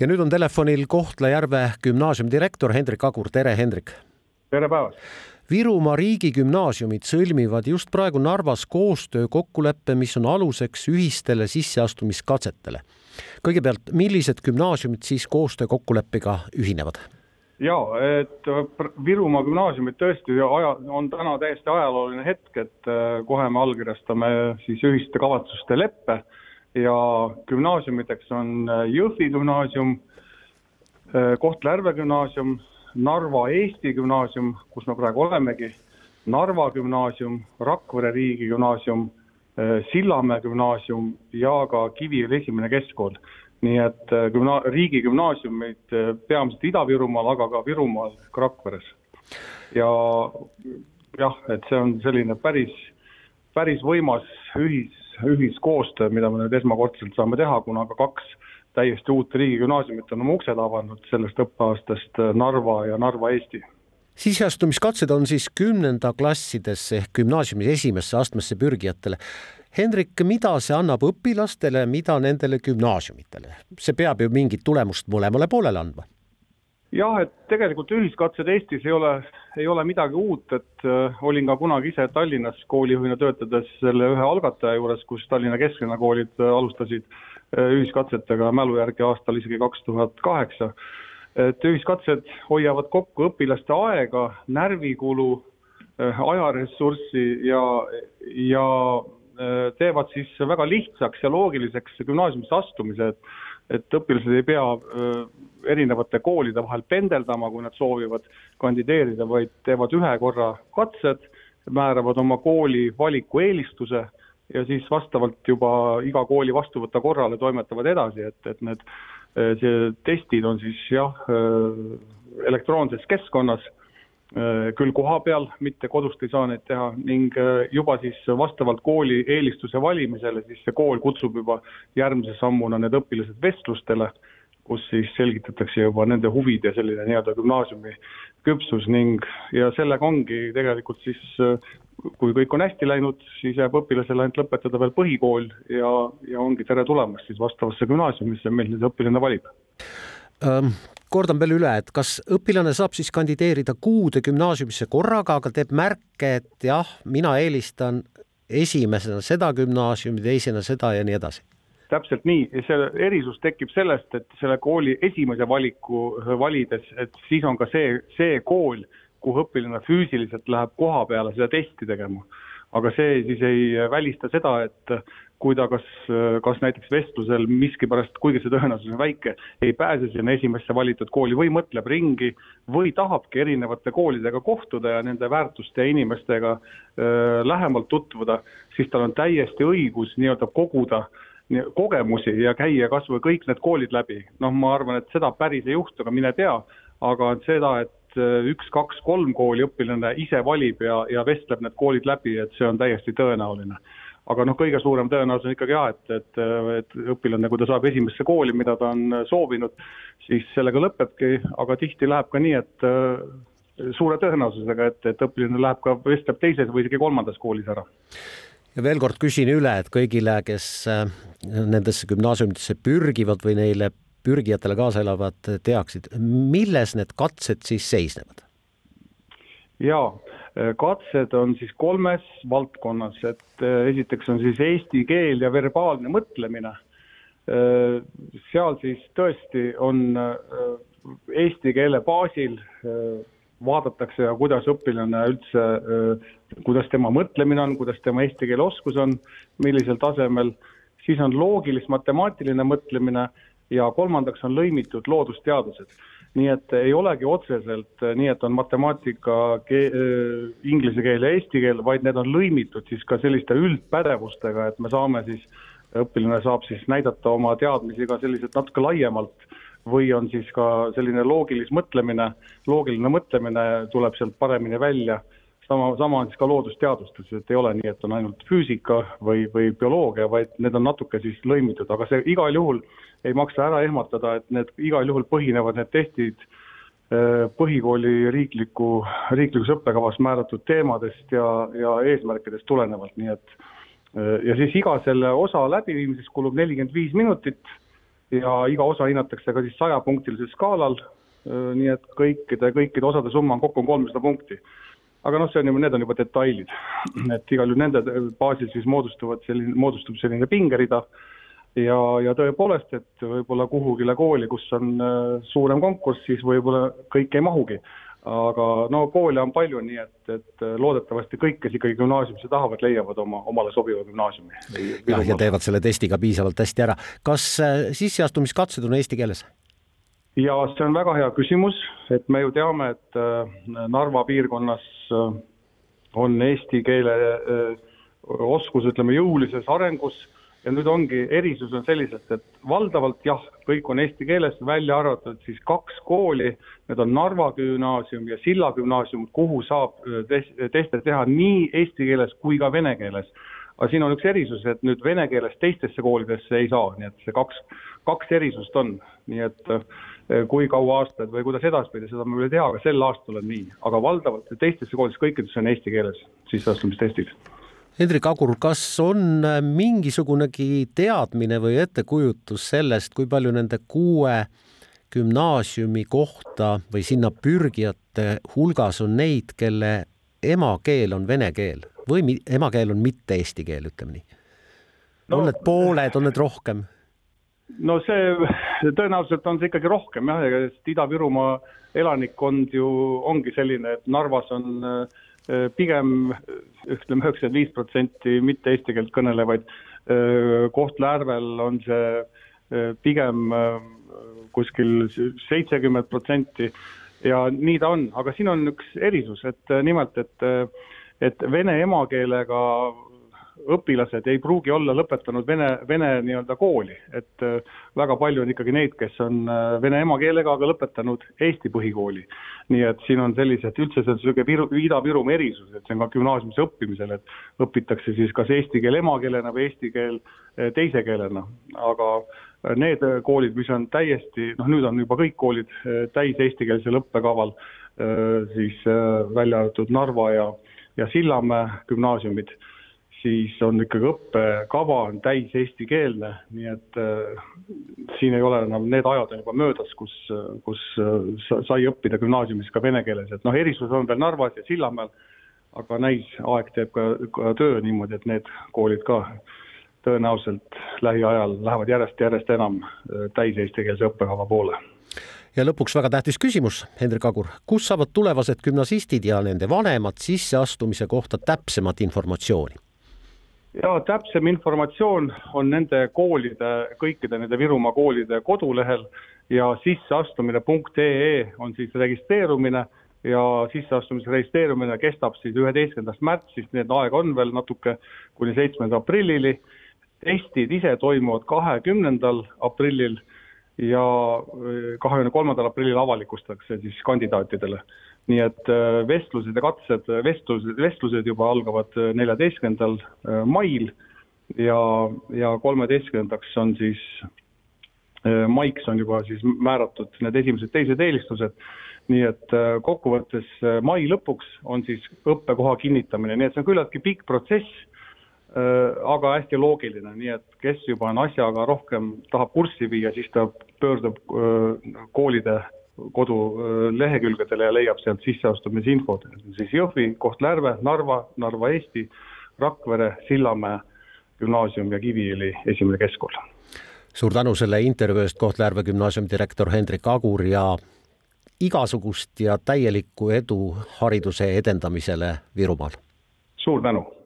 ja nüüd on telefonil Kohtla-Järve gümnaasiumi direktor Hendrik Agur, tere Hendrik! tere päevast! Virumaa riigigümnaasiumid sõlmivad just praegu Narvas koostöökokkuleppe, mis on aluseks ühistele sisseastumiskatsetele. kõigepealt, millised gümnaasiumid siis koostöökokkuleppega ühinevad? ja et Virumaa gümnaasiumid tõesti aja, on täna täiesti ajalooline hetk, et äh, kohe me allkirjastame siis ühiste kavatsuste leppe ja gümnaasiumideks on äh, Jõhvi gümnaasium, äh, Kohtla-Järve gümnaasium, Narva Eesti gümnaasium, kus me praegu olemegi, Narva gümnaasium, Rakvere riigigümnaasium, äh, Sillamäe gümnaasium ja ka Kiviõli esimene keskkool. nii et gümna-, riigigümnaasiumid peamiselt Ida-Virumaal, aga ka Virumaal, ka Rakveres. ja jah, et see on selline päris, päris võimas ühis, ühiskoostöö, mida me nüüd esmakordselt saame teha, kuna ka kaks täiesti uut riigigümnaasiumit on oma uksed avanud sellest õppeaastast Narva ja Narva-Eesti sisseastumiskatsed on siis kümnendaklassidesse ehk gümnaasiumi esimesse astmesse pürgijatele. Hendrik, mida see annab õpilastele, mida nendele gümnaasiumitele? see peab ju mingit tulemust mõlemale poolele andma jah, et tegelikult ühiskatsed Eestis ei ole, ei ole midagi uut, et äh, olin ka kunagi ise Tallinnas koolijuhina töötades selle ühe algataja juures, kus Tallinna kesklinnakoolid äh, alustasid äh, ühiskatsetega mälu järgi aastal isegi kaks tuhat kaheksa. et ühiskatsed hoiavad kokku õpilaste aega, närvikulu äh,, ajaressurssi ja, ja teevad siis väga lihtsaks ja loogiliseks gümnaasiumisse astumise, et et õpilased ei pea erinevate koolide vahel pendeldama, kui nad soovivad kandideerida, vaid teevad ühe korra katsed, määravad oma kooli valiku eelistuse ja siis vastavalt juba iga kooli vastuvõtta korrale toimetavad edasi, et, et need see testid on siis jah, elektroonses keskkonnas, küll koha peal, mitte kodust ei saa neid teha ning juba siis vastavalt kooli eelistuse valimisele, siis see kool kutsub juba järgmise sammuna need õpilased vestlustele kus siis selgitatakse juba nende huvid ja selline nii-öelda gümnaasiumi küpsus ning ja sellega ongi tegelikult siis, kui kõik on hästi läinud, siis jääb õpilasele ainult lõpetada veel põhikool ja, ja ongi tere tulemast siis vastavasse gümnaasiumisse, mil nüüd õpilane valib. Ähm kordan veel üle, et kas õpilane saab siis kandideerida kuude gümnaasiumisse korraga, aga teeb märke, et jah, mina eelistan esimesena seda gümnaasiumi, teisena seda ja nii edasi? täpselt nii, see erisus tekib sellest, et selle kooli esimese valiku valides, et siis on ka see, see kool, kuhu õpilane füüsiliselt läheb koha peale seda testi tegema. Aga see siis ei välista seda, et kui ta kas, kas näiteks vestlusel miskipärast, kuigi see tõenäosus on väike, ei pääse sinna esimesse valitud kooli või mõtleb ringi või tahabki erinevate koolidega kohtuda ja nende väärtuste ja inimestega öö, lähemalt tutvuda, siis tal on täiesti õigus nii-öelda koguda kogemusi ja käia kas või kõik need koolid läbi, noh, ma arvan, et seda päris ei juhtu, aga mine tea, aga seda, et äh, üks, kaks, kolm kooli õpilane ise valib ja, ja vestleb need koolid läbi, et see on täiesti tõenäoline. aga noh, kõige suurem tõenäosus on ikkagi jah, et, et, et õpilane, kui ta saab esimesse kooli, mida ta on soovinud, siis sellega lõpebki, aga tihti läheb ka nii, et äh, suure tõenäosusega, et, et õpilane läheb ka, vestleb teises või isegi kolmandas koolis ära ja veel kord küsin üle, et kõigile, kes äh, nendesse gümnaasiumidesse pürgivad või neile pürgijatele kaasa elavad, teaksid, milles need katsed siis seisnevad? jaa, katsed on siis kolmes valdkonnas, et äh, esiteks on siis eesti keel ja verbaalne mõtlemine. seal siis tõesti on eesti keele baasil vaadatakse, kuidas õpilane üldse, kuidas tema mõtlemine on, kuidas tema eesti keele oskus on, millisel tasemel, siis on loogilis-matemaatiline mõtlemine ja kolmandaks on lõimitud loodusteadused. nii et ei olegi otseselt nii, et on matemaatika, inglise keel ja eesti keel, vaid need on lõimitud siis ka selliste üldpädevustega, et me saame siis, õpilane saab siis näidata oma teadmisi ka selliselt natuke laiemalt või on siis ka selline loogilis mõtlemine, loogiline mõtlemine tuleb sealt paremini välja, sama, sama on siis ka loodusteadustes, et ei ole nii, et on ainult füüsika või, või bioloogia, vaid need on natuke siis lõimitud, aga see igal juhul ei maksa ära ehmatada, et need igal juhul põhinevad, need testid äh, põhikooli riikliku, riiklikus õppekavas määratud teemadest ja, ja eesmärkidest tulenevalt, nii et äh, ja siis iga selle osa läbiviimiseks kulub nelikümmend viis minutit ja iga osa hinnatakse ka siis sajapunktilisel skaalal, nii et kõikide, kõikide osade summa on kokku kolmsada punkti. Aga noh, see on juba, need on juba detailid, et igal juhul nende baasil siis moodustuvad selline, moodustub selline pingerida ja, ja tõepoolest, et võib-olla kuhugile kooli, kus on suurem konkurss, siis võib-olla kõik ei mahugi aga no koole on palju, nii et, et loodetavasti kõik, kes ikkagi gümnaasiumisse tahavad, leiavad oma, omale sobiva gümnaasiumi. jah, ja teevad selle testi ka piisavalt hästi ära. kas äh, sisseastumiskatsed on eesti keeles? Ja see on väga hea küsimus, et me ju teame, et äh, Narva piirkonnas äh, on eesti keele oskus, ütleme, jõulises arengus ja nüüd ongi, erisus on selliselt, et valdavalt jah, kõik on eesti keeles, välja arvatud siis kaks kooli, need on Narva gümnaasium ja Silla gümnaasium, kuhu saab teste teha nii eesti keeles kui ka vene keeles. Aga siin on üks erisus, et nüüd vene keeles teistesse koolidesse ei saa, nii et see kaks, kaks erisust on, nii et kui kaua aastaid või kuidas edaspidi, seda ma veel ei tea, aga sel aastal on nii, aga valdavalt teistesse koolidesse kõikides on eesti keeles sisseastumistestid Hendrik Agur, kas on äh, mingisugunegi teadmine või ettekujutus sellest, kui palju nende kuue gümnaasiumi kohta või sinna pürgijate hulgas on neid, kelle emakeel on vene keel või emakeel on mitte eesti keel, ütleme nii no,? on need pooled, on need rohkem? no see, tõenäoliselt on see ikkagi rohkem jah, ega Ida-Virumaa elanikkond ju ongi selline, et Narvas on Äh, pigem ütleme, üheksakümmend viis protsenti mitte eesti keelt kõnelevaid. Äh, Kohtla-Järvel on see äh, pigem kuskil seitsekümmend protsenti ja nii ta on, aga siin on üks erisus, et nimelt, et, et vene emakeelega õpilased ei pruugi olla lõpetanud vene, vene nii-öelda kooli, et äh, väga palju on ikkagi neid, kes on äh, vene emakeelega, aga lõpetanud Eesti põhikooli. nii et siin on sellised, üldse see on niisugune Ida-Virumaa erisus, et see on ka gümnaasiumis õppimisel, et õpitakse siis kas eesti keel emakeelena või eesti keel äh, teise keelena, aga need koolid, mis on täiesti, noh nüüd on juba kõik koolid täis eestikeelsel õppekaval, siis välja arvatud Narva ja, ja Sillamäe gümnaasiumid siis on ikkagi õppekava on täis eestikeelne, nii et äh, siin ei ole enam, need ajad on juba möödas, kus, kus äh, sai õppida gümnaasiumis ka vene keeles, et noh, erisus on veel Narvas ja Sillamäel, aga näis, aeg teeb ka, ka töö niimoodi, et need koolid ka tõenäoliselt lähiajal lähevad järjest-järjest enam äh, täis eestikeelse õppekava poole ja lõpuks väga tähtis küsimus, Hendrik Agur, kus saavad tulevased gümnasistid ja nende vanemad sisseastumise kohta täpsemat informatsiooni? ja täpsem informatsioon on nende koolide, kõikide nende Virumaa koolide kodulehel ja sisseastumine.ee on siis registreerumine ja sisseastumise registreerumine kestab siis üheteistkümnendast märtsist, nii et aega on veel natuke kuni seitsmenda aprillini. testid ise toimuvad kahekümnendal aprillil ja kahekümne kolmandal aprillil avalikustatakse siis kandidaatidele. Nii et äh, vestlused ja katsed, vestlused, vestlused juba algavad äh, neljateistkümnendal äh, mail ja, ja kolmeteistkümnendaks on siis, maiks on juba siis määratud need esimesed-teised eelistused, nii et kokkuvõttes mai lõpuks on siis õppekoha kinnitamine, nii et see on küllaltki pikk protsess, aga hästi loogiline, nii et kes juba on asjaga rohkem, tahab kurssi viia, siis ta pöördub koolide kodulehekülgedele ja leiab sealt sisseastumisinfot, siis Jõhvi, Kohtla-Järve, Narva, Narva Eesti, Rakvere, Sillamäe gümnaasium ja Kiviõli esimene keskkool. suur tänu selle intervjuu eest, Kohtla-Järve gümnaasiumi direktor Hendrik Agur ja igasugust ja täielikku edu hariduse edendamisele Virumaal. suur tänu